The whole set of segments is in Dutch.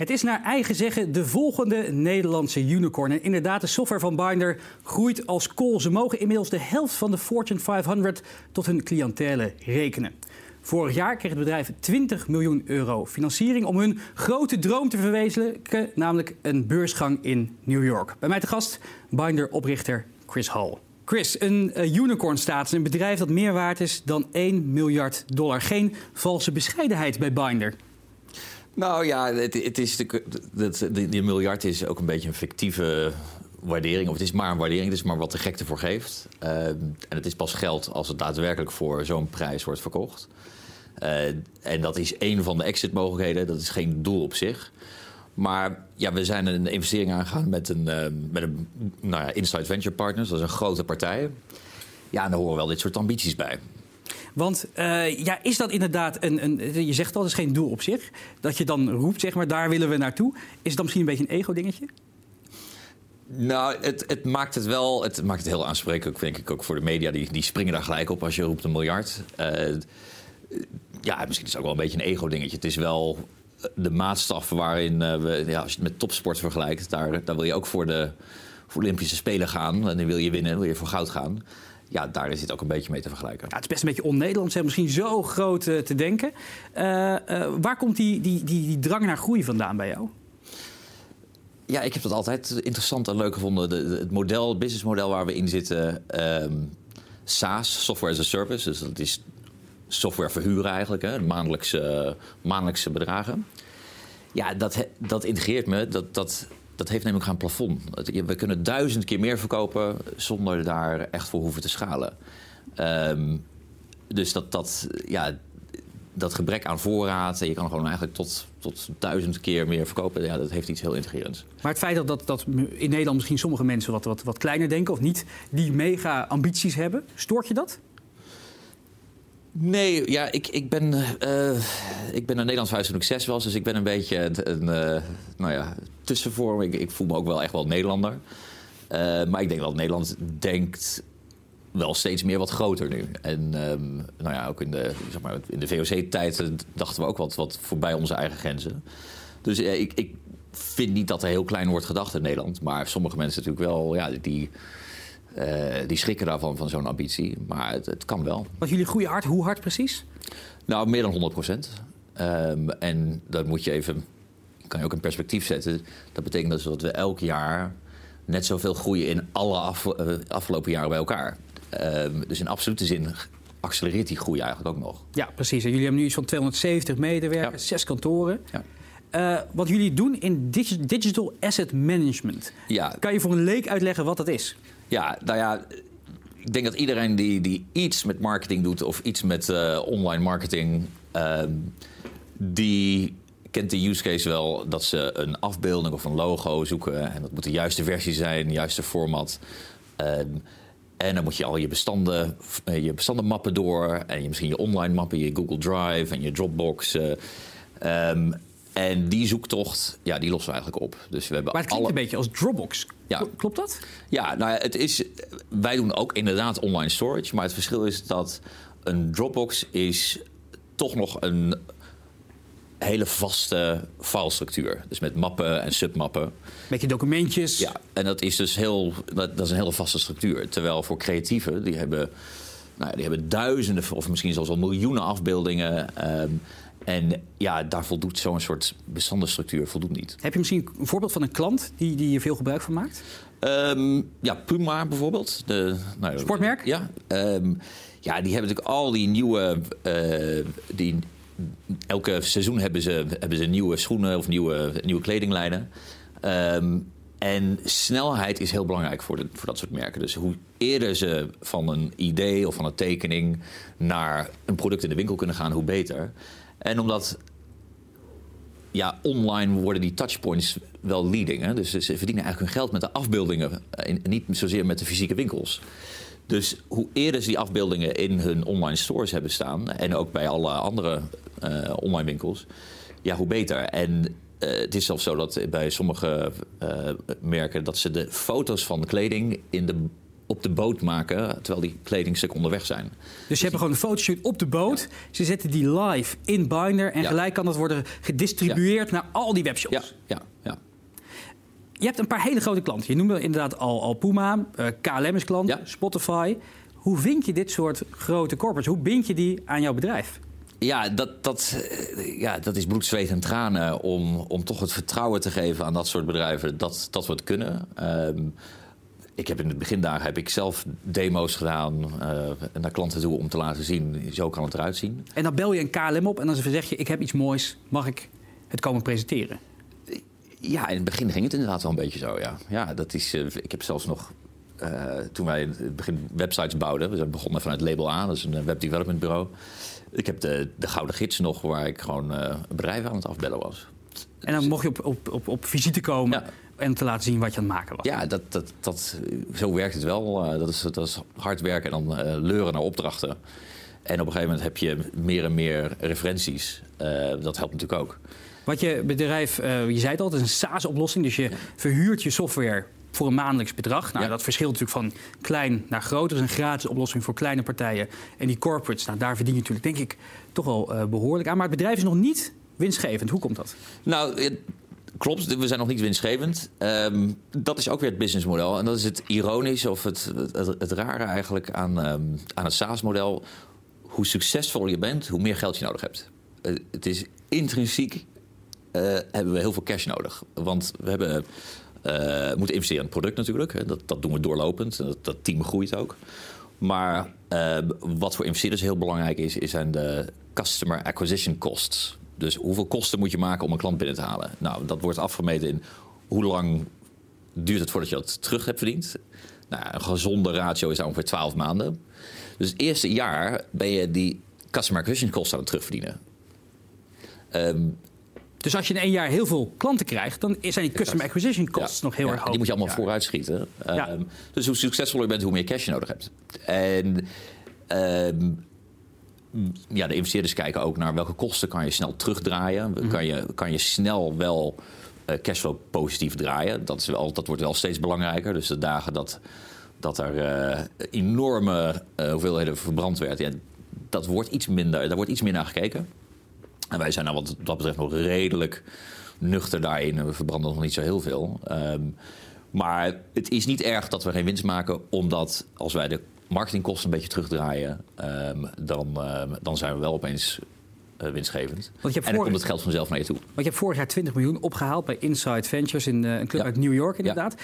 Het is naar eigen zeggen de volgende Nederlandse unicorn. En inderdaad, de software van Binder groeit als kool. Ze mogen inmiddels de helft van de Fortune 500 tot hun cliëntele rekenen. Vorig jaar kreeg het bedrijf 20 miljoen euro financiering om hun grote droom te verwezenlijken, namelijk een beursgang in New York. Bij mij te gast Binder-oprichter Chris Hall. Chris, een uh, unicorn staat een bedrijf dat meer waard is dan 1 miljard dollar. Geen valse bescheidenheid bij Binder. Nou ja, het, het is de, die miljard is ook een beetje een fictieve waardering. Of het is maar een waardering, het is maar wat de gek ervoor geeft. Uh, en het is pas geld als het daadwerkelijk voor zo'n prijs wordt verkocht. Uh, en dat is één van de exit-mogelijkheden. Dat is geen doel op zich. Maar ja, we zijn een investering aangegaan met een, uh, met een nou ja, Inside Venture Partners. Dat is een grote partij. Ja, en daar horen wel dit soort ambities bij. Want uh, ja, is dat inderdaad een, een. Je zegt al, dat is geen doel op zich. Dat je dan roept, zeg maar, daar willen we naartoe. Is het dan misschien een beetje een ego-dingetje? Nou, het, het, maakt het wel. Het maakt het heel aansprekelijk, denk ik, ook voor de media. Die, die springen daar gelijk op als je roept een miljard. Uh, ja, misschien is het ook wel een beetje een ego-dingetje. Het is wel de maatstaf waarin uh, we, ja, als je het met topsport vergelijkt, daar, daar wil je ook voor de, voor Olympische Spelen gaan. En dan wil je winnen, wil je voor goud gaan. Ja, daar is het ook een beetje mee te vergelijken. Ja, het is best een beetje on-Nederlands, misschien zo groot uh, te denken. Uh, waar komt die, die, die, die drang naar groei vandaan bij jou? Ja, ik heb dat altijd interessant en leuk gevonden. De, de, het model, het businessmodel waar we in zitten, um, SaaS, Software as a Service. Dus dat is software verhuren eigenlijk, hè, maandelijkse, maandelijkse bedragen. Ja, dat, dat integreert me. Dat, dat, dat heeft namelijk geen plafond. We kunnen duizend keer meer verkopen zonder daar echt voor hoeven te schalen. Um, dus dat, dat, ja, dat gebrek aan voorraad, en je kan gewoon eigenlijk tot, tot duizend keer meer verkopen, ja, dat heeft iets heel integrerends. Maar het feit dat, dat, dat in Nederland misschien sommige mensen wat, wat, wat kleiner denken of niet die mega ambities hebben, stoort je dat? Nee, ja, ik, ik, ben, uh, ik ben een Nederlands huis toen ik zes was. Dus ik ben een beetje een, uh, nou ja, tussenvorm. Ik, ik, voel me ook wel echt wel Nederlander. Uh, maar ik denk dat Nederland denkt wel steeds meer wat groter nu. En um, nou ja, ook in de, zeg maar, in de VOC-tijd dachten we ook wat, wat voorbij onze eigen grenzen. Dus ik, ik vind niet dat er heel klein wordt gedacht in Nederland. Maar sommige mensen natuurlijk wel, ja, die die schrikken daarvan, van zo'n ambitie. Maar het, het, kan wel. Wat jullie groeien hard, hoe hard precies? Nou, meer dan 100 procent. Um, en dat moet je even, kan je ook in perspectief zetten. Dat betekent dus dat we elk jaar net zoveel groeien in alle af, uh, afgelopen jaren bij elkaar. Um, dus in absolute zin accelereert die groei eigenlijk ook nog. Ja, precies. En jullie hebben nu iets van 270 medewerkers, ja. zes kantoren. Ja. Uh, wat jullie doen in digital asset management. Ja. Kan je voor een leek uitleggen wat dat is? Ja, nou ja, ik denk dat iedereen die, die iets met marketing doet of iets met uh, online marketing, uh, die kent de use case wel dat ze een afbeelding of een logo zoeken. En dat moet de juiste versie zijn, de juiste format. Um, en dan moet je al je bestanden, eh, je bestandenmappen door. En je, misschien je online mappen, je Google Drive en je Dropbox. Um, en die zoektocht, ja, die lossen we eigenlijk op. Dus we hebben maar het klinkt alle... een beetje als Dropbox. Ja. Klopt dat? Ja, nou ja, het is, wij doen ook inderdaad online storage. Maar het verschil is dat een Dropbox is toch nog een hele vaste filestructuur. Dus met mappen en submappen. Met je documentjes. Ja, en dat is dus heel, dat, dat is een hele vaste structuur. Terwijl voor creatieven, die hebben, nou, die hebben duizenden of misschien zelfs al miljoenen afbeeldingen. Um, en ja, daar voldoet zo'n soort bestandenstructuur voldoet niet. Heb je misschien een voorbeeld van een klant die, die je veel gebruik van maakt? Um, ja, Puma bijvoorbeeld. De, nou, Sportmerk? Ja. Um, ja, die hebben natuurlijk al die nieuwe... Uh, die, elke seizoen hebben ze, hebben ze nieuwe schoenen of nieuwe, nieuwe kledinglijnen. Um, en snelheid is heel belangrijk voor, de, voor dat soort merken. Dus hoe eerder ze van een idee of van een tekening naar een product in de winkel kunnen gaan, hoe beter. En omdat ja, online worden die touchpoints wel leading. Hè? Dus ze verdienen eigenlijk hun geld met de afbeeldingen. En niet zozeer met de fysieke winkels. Dus hoe eerder ze die afbeeldingen in hun online stores hebben staan. En ook bij alle andere uh, online winkels. Ja, hoe beter. En uh, het is zelfs zo dat bij sommige merken dat ze de foto's van de kleding in de op de boot maken terwijl die kledingstukken onderweg zijn. Dus ze hebben gewoon een fotoshoot op de boot. Ze zetten die live in Binder en Ja. gelijk kan dat worden gedistribueerd naar al die webshops. Ja, ja, ja. Je hebt een paar hele grote klanten. Je noemde inderdaad al, al Puma, eh, KLM is klant, Ja. Spotify. Hoe vind je dit soort grote corporates? Hoe bind je die aan jouw bedrijf? Ja, dat, dat, eh, ja, dat is bloed, zweet en tranen om, om toch het vertrouwen te geven aan dat soort bedrijven dat, dat we het kunnen. Ehm, ik heb in de begindagen heb ik zelf demo's gedaan eh, naar klanten toe om te laten zien, zo kan het eruit zien. En dan bel je een KLM op en dan zeg je: Ik heb iets moois, mag ik het komen presenteren? Ja, in het begin ging het inderdaad wel een beetje zo, ja. Ja, dat is, eh, ik heb zelfs nog, eh, toen wij in het begin websites bouwden... we zijn begonnen vanuit Label A, dat is een eh, webdevelopment bureau. Ik heb de, de Gouden Gids nog, waar ik gewoon een bedrijf aan het afbellen was. En dan mocht je op, op, op, op visite komen Ja. En te laten zien wat je aan het maken was. Ja, dat, dat, dat, zo werkt het wel. Eh, dat, is, dat is hard werken en dan eh, leuren naar opdrachten. En op een gegeven moment heb je meer en meer referenties. Eh, dat helpt natuurlijk ook. Wat je bedrijf, je zei het al, het is een SaaS-oplossing. Dus je verhuurt je software voor een maandelijks bedrag. Nou, Ja. dat verschilt natuurlijk van klein naar groot. Het is een gratis oplossing voor kleine partijen. En die corporates, nou, daar verdien je natuurlijk, denk ik, toch wel eh, behoorlijk aan. Maar het bedrijf is nog niet winstgevend. Hoe komt dat? Nou, klopt, we zijn nog niet winstgevend. Ehm, dat is ook weer het businessmodel. En dat is het ironische of het, het, rare eigenlijk aan, ehm, aan het SaaS-model. Hoe succesvol je bent, hoe meer geld je nodig hebt. Eh, het is intrinsiek eh, hebben we heel veel cash nodig. Want we hebben, eh, moeten investeren in het product natuurlijk. Dat, dat doen we doorlopend. En Dat, team groeit ook. Maar eh, wat voor investeerders heel belangrijk is zijn de customer acquisition costs. Dus hoeveel kosten moet je maken om een klant binnen te halen? Nou, dat wordt afgemeten in hoe lang duurt het voordat je dat terug hebt verdiend. Nou, een gezonde ratio is ongeveer 12 maanden. Dus het eerste jaar ben je die customer acquisition costs aan het terugverdienen. Ehm, Dus als je in één jaar heel veel klanten krijgt, dan zijn die customer acquisition costs Ja, nog heel ja, erg hoog. Die moet je allemaal vooruit schieten. Ja. Ehm, dus hoe succesvoller je bent, hoe meer cash je nodig hebt. En ehm, ja, de investeerders kijken ook naar welke kosten kan je snel terugdraaien. Mhm. Kan, je, kan je snel wel eh, cashflow positief draaien. Dat, is wel, dat wordt wel steeds belangrijker. Dus de dagen dat, dat er eh, enorme eh, hoeveelheden verbrand werd... Ja, dat wordt iets minder, daar wordt iets meer naar gekeken. En wij zijn nou wat dat betreft nog redelijk nuchter daarin. We verbranden nog niet zo heel veel. Ehm, maar het is niet erg dat we geen winst maken, omdat als wij de marketingkosten een beetje terugdraaien, ehm, dan, ehm, dan zijn we wel opeens eh, winstgevend. Want je hebt en dan vorig- komt het geld vanzelf naar je toe. Want je hebt vorig jaar 20 miljoen opgehaald bij Inside Ventures in eh, een club Ja. uit New York inderdaad.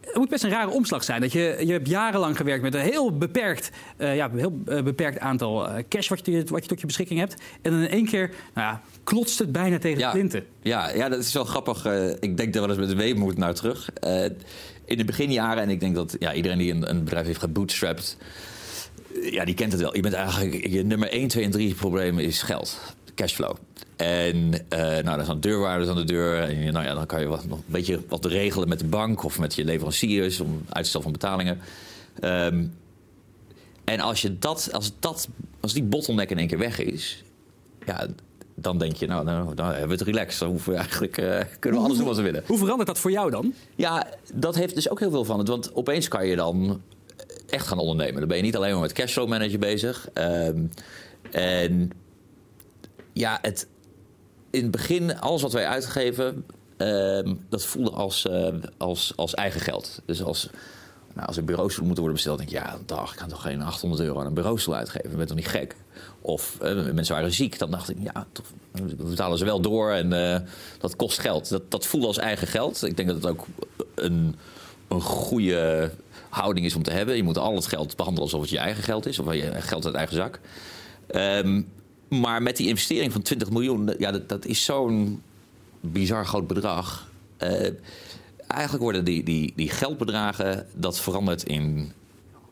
Het moet best een rare omslag zijn. Dat je, je hebt jarenlang gewerkt met een heel beperkt, eh, ja, heel beperkt aantal cash wat je, wat je tot je beschikking hebt. En dan in één keer nou ja, klotst het bijna tegen de plinten. Ja, ja, dat is wel grappig. Ik denk daar wel eens met weemoed naar terug. In de beginjaren, en ik denk dat ja, iedereen die een, een bedrijf heeft gebootstrapped... ja, die kent het wel. Je bent eigenlijk... Je nummer 1, 2 en 3 probleem is geld. Cashflow. En eh nou, dan zijn deurwaarders aan de deur. En nou ja, dan kan je wat, nog een beetje wat regelen met de bank... of met je leveranciers om uitstel van betalingen. Ehm, en als, je dat, als, dat, als die bottleneck in één keer weg is... Ja, dan denk je, nou, nou dan hebben we het relaxed. Dan hoeven we eigenlijk, eh, kunnen we alles doen wat we willen. Hoe verandert dat voor jou dan? Ja, dat heeft dus ook heel veel van het. Want opeens kan je dan echt gaan ondernemen. Dan ben je niet alleen maar met cashflow manager bezig. Ehm, en ja, het, in het begin, alles wat wij uitgeven, ehm, dat voelde als, eh, als, als eigen geld. Dus als, nou, als er bureaustoelen moeten worden besteld, denk ik, ja, dag, ik kan toch geen 800 euro aan een bureaustoel uitgeven. Ik ben toch niet gek? Of eh, mensen waren ziek, dan dacht ik, ja, toch, we betalen ze wel door en eh, dat kost geld. Dat, dat voelde als eigen geld. Ik denk dat het ook een, een goede houding is om te hebben. Je moet al het geld behandelen alsof het je eigen geld is, of je geld uit eigen zak. Ehm, maar met die investering van 20 miljoen, ja, dat, dat is zo'n bizar groot bedrag. Eh, eigenlijk worden die, die, die geldbedragen, dat verandert in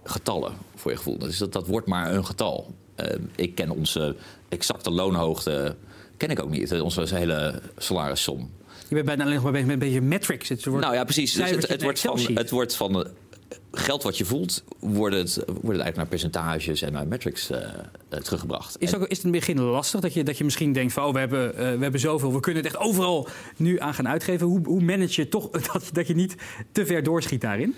getallen voor je gevoel. Dus dat, dat wordt maar een getal. Eh, ik ken onze exacte loonhoogte, ken ik ook niet. Onze hele salarissom. Je bent bijna alleen nog maar bezig met een beetje metrics. Het wordt Nou ja, precies. Dus het, het, wordt van, het wordt van eh, geld wat je voelt, wordt het, wordt het eigenlijk naar percentages en naar metrics eh, eh, teruggebracht. Is het, ook, is het in het begin lastig dat je, dat je misschien denkt van oh, we, hebben, eh, we hebben zoveel, we kunnen het echt overal nu aan gaan uitgeven. Hoe, hoe manage je toch dat, dat je niet te ver doorschiet daarin?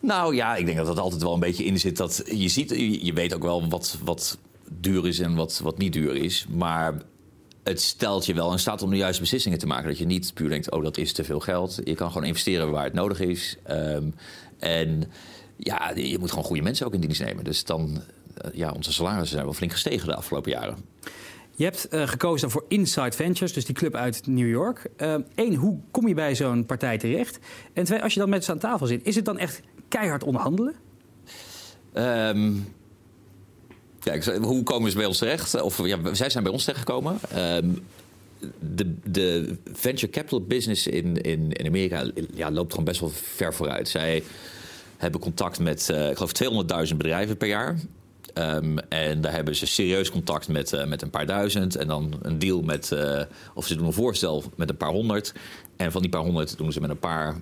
Nou ja, ik denk dat dat altijd wel een beetje in zit. Dat je, ziet, je, weet ook wel wat, wat duur is en wat, wat niet duur is. Maar het stelt je wel in staat om de juiste beslissingen te maken. Dat je niet puur denkt, oh, dat is te veel geld. Je kan gewoon investeren waar het nodig is. Ehm, en ja, je moet gewoon goede mensen ook in dienst nemen. Dus dan, eh, ja, onze salarissen zijn wel flink gestegen de afgelopen jaren. Je hebt uh, gekozen voor Inside Ventures, dus die club uit New York. Eén, uh, hoe kom je bij zo'n partij terecht? En twee, als je dan met ze aan tafel zit, is het dan echt keihard onderhandelen? Um, ja, hoe komen ze bij ons terecht? Of ja, zij zijn bij ons terechtgekomen. Um, de, de, venture capital business in, in, in Amerika ja, loopt gewoon best wel ver vooruit. Zij hebben contact met, uh, ik geloof, 200.000 bedrijven per jaar. Um, en daar hebben ze serieus contact met, uh, met een paar duizend. En dan een deal met, uh, of ze doen een voorstel met een paar honderd. En van die paar honderd doen ze met een paar,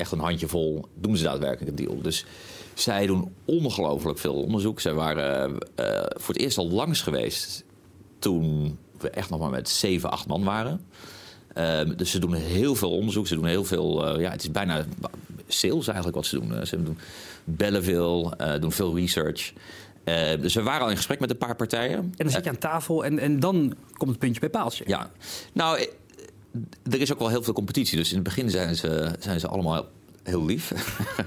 echt een handjevol, doen ze daadwerkelijk een deal. Dus zij doen ongelooflijk veel onderzoek. Zij waren uh, voor het eerst al langs geweest toen we echt nog maar met 7, 8 man waren. Uh, dus ze doen heel veel onderzoek. Ze doen heel veel. Uh, ja, het is bijna sales eigenlijk wat ze doen. ze doen bellen veel, doen veel research. dus we waren al in gesprek met een paar partijen. En dan zit je aan tafel en, en dan komt het puntje bij paaltje. Ja, nou, er is ook wel heel veel competitie. Dus in het begin zijn ze, zijn ze allemaal heel lief.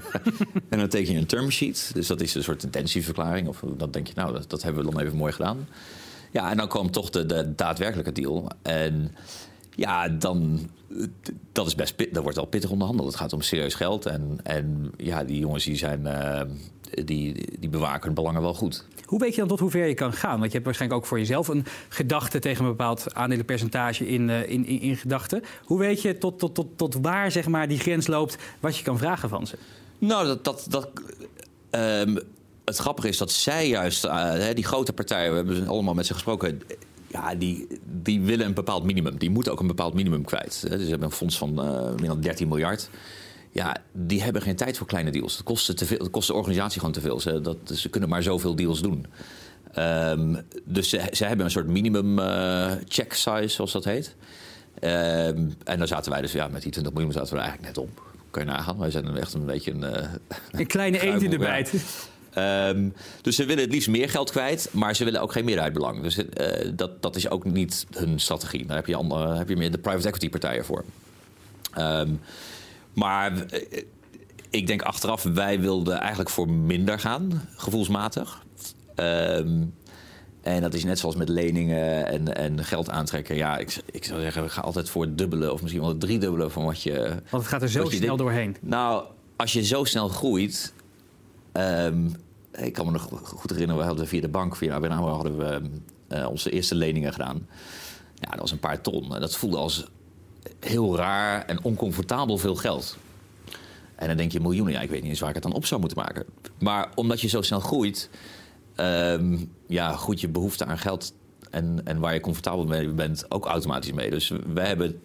en dan teken je een term sheet. Dus dat is een soort intentieverklaring. Of dan denk je, nou, dat, dat hebben we dan even mooi gedaan. Ja, en dan kwam toch de, daadwerkelijke deal. En ja, dan, dat is best dat wordt al pittig onderhandeld. Het gaat om serieus geld. En, en ja, die jongens die zijn, uh, die, die bewaken belangen wel goed. Hoe weet je dan tot hoe ver je kan gaan? Want je hebt waarschijnlijk ook voor jezelf een gedachte tegen een bepaald aandelenpercentage in, uh, in, in, in gedachten. Hoe weet je tot, tot, tot, tot waar zeg maar, die grens loopt wat je kan vragen van ze? Nou, dat, dat, dat um, het grappige is dat zij juist, uh, die grote partijen, we hebben allemaal met ze gesproken ja, die, die willen een bepaald minimum. Die moeten ook een bepaald minimum kwijt. Dus ze hebben een fonds van uh, meer dan 13 miljard. Ja, die hebben geen tijd voor kleine deals. Dat kost, te veel, dat kost de organisatie gewoon te veel. Ze, dat, ze kunnen maar zoveel deals doen. Um, dus ze, ze, hebben een soort minimum uh, check size, zoals dat heet. Um, en dan zaten wij dus, ja, met die 20 miljoen zaten we er eigenlijk net op. Kun je nagaan. Wij zijn echt een beetje een... Uh, een kleine eend in de bijt. Um, dus ze willen het liefst meer geld kwijt, maar ze willen ook geen meerderheidsbelang. Dus uh, dat, dat is ook niet hun strategie. Daar heb je, andere, heb je meer de private equity partijen voor. Um, maar uh, ik denk achteraf, wij wilden eigenlijk voor minder gaan, gevoelsmatig. Um, en dat is net zoals met leningen en, en geld aantrekken. Ja, ik, ik zou zeggen, we gaan altijd voor het dubbele of misschien wel het driedubbele van wat je. Want het gaat er zo snel doorheen. Nou, als je zo snel groeit, Um, ik kan me nog goed herinneren, we hadden via de bank, via ABN AMRO, hadden we uh, onze eerste leningen gedaan. Ja, dat was een paar ton. En dat voelde als heel raar en oncomfortabel veel geld. En dan denk je miljoenen, ik weet niet eens waar ik het dan op zou moeten maken. Maar omdat je zo snel groeit, um, ja, groeit je behoefte aan geld en, en waar je comfortabel mee bent ook automatisch mee. Dus wij hebben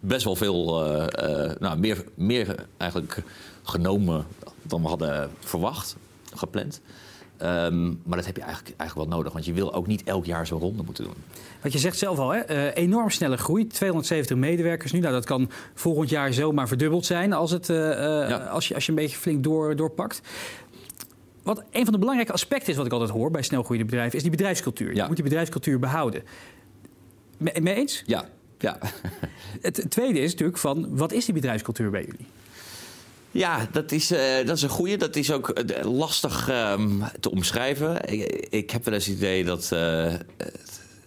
best wel veel, uh, uh, nou, meer, meer eigenlijk genomen dan we hadden verwacht, gepland. Um, maar dat heb je eigenlijk, eigenlijk wel nodig, want je wil ook niet elk jaar zo'n ronde moeten doen. Wat je zegt zelf al, hè? Uh, enorm snelle groei. 270 medewerkers nu. Nou, dat kan volgend jaar zomaar verdubbeld zijn als, het, uh, ja. als, je, als je een beetje flink door, doorpakt. Wat een van de belangrijke aspecten is wat ik altijd hoor bij snelgroeiende bedrijven, is die bedrijfscultuur. Ja. Je moet die bedrijfscultuur behouden. Mee eens? Ja. ja. het tweede is natuurlijk van, wat is die bedrijfscultuur bij jullie? Ja, dat is, uh, dat is een goede. Dat is ook lastig um, te omschrijven. Ik, heb wel eens het idee dat. Uh,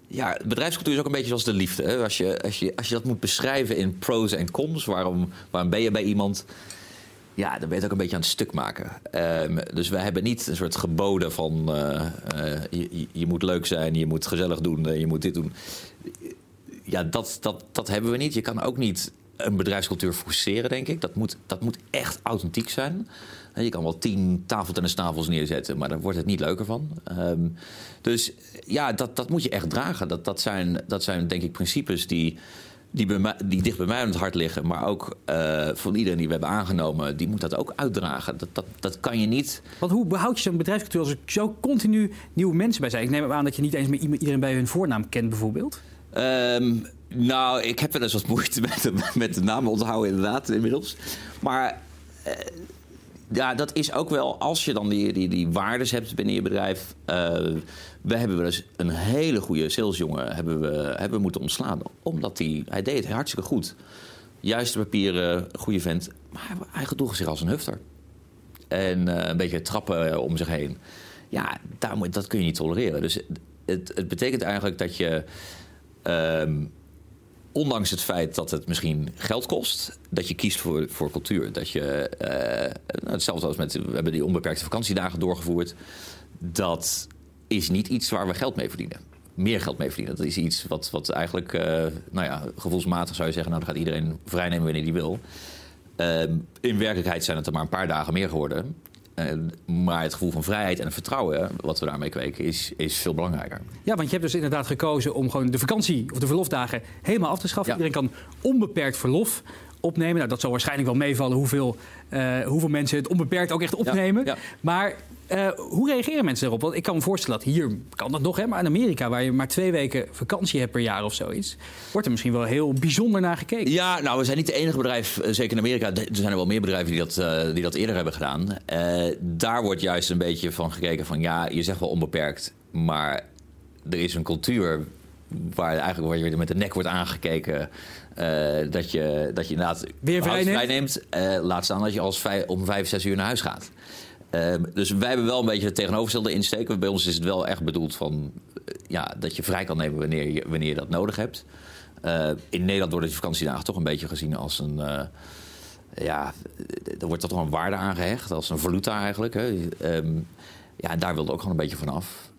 ja, bedrijfscultuur is ook een beetje zoals de liefde. Hè? Als, je, als, je, als je dat moet beschrijven in pros en cons, waarom, waarom ben je bij iemand? Ja, dan ben je het ook een beetje aan het stuk maken. Um, dus wij hebben niet een soort geboden van je, je, moet leuk zijn, je moet gezellig doen, je moet dit doen. Ja, dat, dat, dat hebben we niet. Je kan ook niet een bedrijfscultuur forceren, denk ik. Dat moet, dat moet echt authentiek zijn. Je kan wel tien tafeltennistafels neerzetten, maar daar wordt het niet leuker van. Um, dus ja, dat, dat moet je echt dragen. Dat, dat, zijn, dat zijn denk ik principes die, die, bij mij, die dicht bij mij aan het hart liggen. Maar ook uh, van iedereen die we hebben aangenomen, die moet dat ook uitdragen. Dat, dat, dat kan je niet. Want hoe behoud je zo'n bedrijfscultuur als er zo continu nieuwe mensen bij zijn? Ik neem aan dat je niet eens meer iedereen bij hun voornaam kent, bijvoorbeeld. Um, nou, ik heb wel eens wat moeite met de, met de namen onthouden, inderdaad, inmiddels. Maar uh, ja, dat is ook wel als je dan die, die, die waardes hebt binnen je bedrijf. Uh, we hebben wel eens een hele goede salesjongen hebben we, hebben we moeten ontslaan. Omdat hij, hij deed het hartstikke goed. Juiste papieren, goede vent. Maar hij, gedroeg zich als een hufter. En uh, een beetje trappen om zich heen. Ja, daar moet, dat kun je niet tolereren. Dus het, het betekent eigenlijk dat je... Uh, ondanks het feit dat het misschien geld kost, dat je kiest voor, voor cultuur. Dat je, uh, hetzelfde als met, we hebben die onbeperkte vakantiedagen doorgevoerd. Dat is niet iets waar we geld mee verdienen. Meer geld mee verdienen. Dat is iets wat, wat eigenlijk, uh, nou ja, gevoelsmatig zou je zeggen, nou dan gaat iedereen vrijnemen wanneer hij wil. Uh, in werkelijkheid zijn het er maar een paar dagen meer geworden. Uh, maar het gevoel van vrijheid en het vertrouwen wat we daarmee kweken is, is veel belangrijker. Ja, want je hebt dus inderdaad gekozen om gewoon de vakantie of de verlofdagen helemaal af te schaffen. Ja. Iedereen kan onbeperkt verlof opnemen. Nou, dat zal waarschijnlijk wel meevallen hoeveel, uh, hoeveel mensen het onbeperkt ook echt opnemen. Ja, ja. Maar uh, hoe reageren mensen erop? Want ik kan me voorstellen dat hier kan dat nog, hè, maar in Amerika, waar je maar twee weken vakantie hebt per jaar of zoiets, wordt er misschien wel heel bijzonder naar gekeken. Ja, nou, we zijn niet de enige bedrijf, zeker in Amerika. Er zijn er wel meer bedrijven die dat, uh, die dat eerder hebben gedaan. Daar wordt juist een beetje van gekeken van ja, je zegt wel onbeperkt, maar er is een cultuur waar eigenlijk waar je met de nek wordt aangekeken. Uh, dat, je, dat je inderdaad weer vrij neemt. Vrij neemt uh, laat staan dat je als om vijf, zes uur naar huis gaat. Uh, dus wij hebben wel een beetje het tegenovergestelde insteek. Bij ons is het wel echt bedoeld van, ja, dat je vrij kan nemen wanneer je, wanneer je dat nodig hebt. in Nederland worden die vakantiedagen toch een beetje gezien als een ja, er wordt toch een waarde aangehecht, als een valuta eigenlijk. Hè. Um, ja, en daar wilde ook gewoon een beetje vanaf.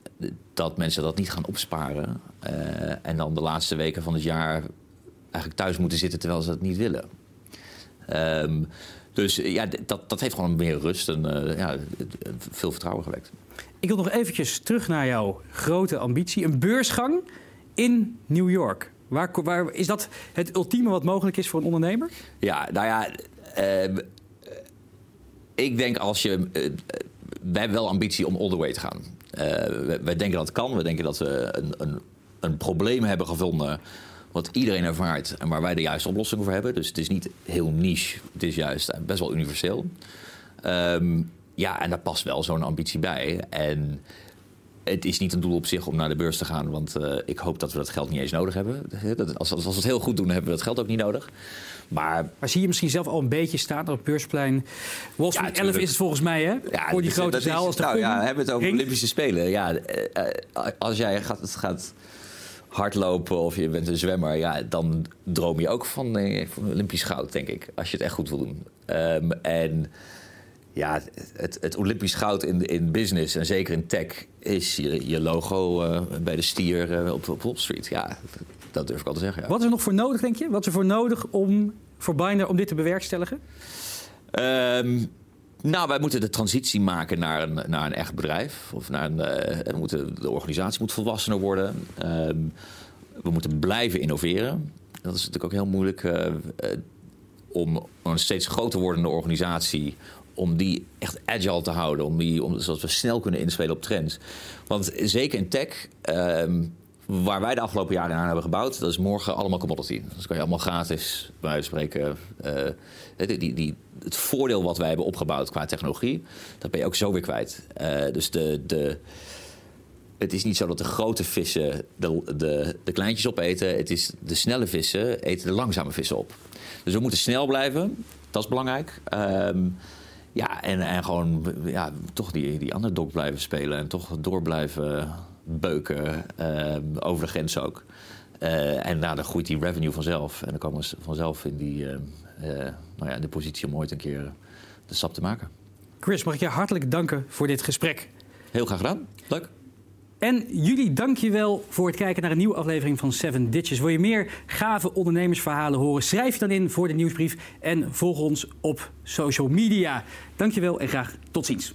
Dat mensen dat niet gaan opsparen. Uh, en dan de laatste weken van het jaar eigenlijk thuis moeten zitten terwijl ze dat niet willen. Um, dus ja, dat, dat heeft gewoon meer rust en uh, ja, veel vertrouwen gewekt. Ik wil nog eventjes terug naar jouw grote ambitie. Een beursgang in New York. Waar, waar, is dat het ultieme wat mogelijk is voor een ondernemer? Ja, nou ja, uh, ik denk als je. Uh, wij hebben wel ambitie om all the way te gaan. wij, wij, denken dat het kan. We denken dat we een, een, een probleem hebben gevonden wat iedereen ervaart en waar wij de juiste oplossing voor hebben. Dus het is niet heel niche, het is juist best wel universeel. Um, ja, en daar past wel zo'n ambitie bij. En het is niet een doel op zich om naar de beurs te gaan, want uh, ik hoop dat we dat geld niet eens nodig hebben. Als, als we het heel goed doen, hebben we dat geld ook niet nodig. Maar, maar zie je misschien zelf al een beetje staan op het beursplein? Wall Street ja, 11 is het volgens mij, hè? Ja, Voor die grote zaal. Als de nou ja, we hebben het over. Olympische Spelen. Ja, uh, als jij gaat, gaat hardlopen of je bent een zwemmer, ja, dan droom je ook van, eh, van Olympisch goud, denk ik. Als je het echt goed wil doen. Um, en ja, het, het, Olympisch goud in, in business en zeker in tech is je, je logo uh, bij de stier uh, op, op Wall Street. Ja, dat durf ik al te zeggen. Ja. Wat is er nog voor nodig, denk je? Wat is er voor nodig om voor Binder om dit te bewerkstelligen? Um, nou, wij moeten de transitie maken naar een, naar een echt bedrijf. Of naar een, we moeten, de organisatie moet volwassener worden. Uh, we moeten blijven innoveren. Dat is natuurlijk ook heel moeilijk uh, om een steeds groter wordende organisatie om die echt agile te houden, om die, om, zodat we snel kunnen inspelen op trends. Want zeker in tech, ehm, waar wij de afgelopen jaren aan hebben gebouwd, dat is morgen allemaal commodity. Dus kan je allemaal gratis, bij spreken, uh, die, het voordeel wat wij hebben opgebouwd qua technologie, dat ben je ook zo weer kwijt. Uh, dus de, de, het is niet zo dat de grote vissen de, de, de kleintjes opeten. Het is de snelle vissen eten de langzame vissen op. Dus we moeten snel blijven. Dat is belangrijk. Um, ja, en, en gewoon ja, toch die, die underdog blijven spelen. En toch door blijven beuken. Uh, over de grens ook. Uh, en nou, dan groeit die revenue vanzelf. En dan komen we vanzelf in die, uh, nou ja, de positie om ooit een keer de stap te maken. Chris, mag ik je hartelijk danken voor dit gesprek. Heel graag gedaan. Leuk. En jullie dank je wel voor het kijken naar een nieuwe aflevering van Seven Ditches. Wil je meer gave ondernemersverhalen horen? Schrijf je dan in voor de nieuwsbrief en volg ons op social media. Dankjewel en graag tot ziens.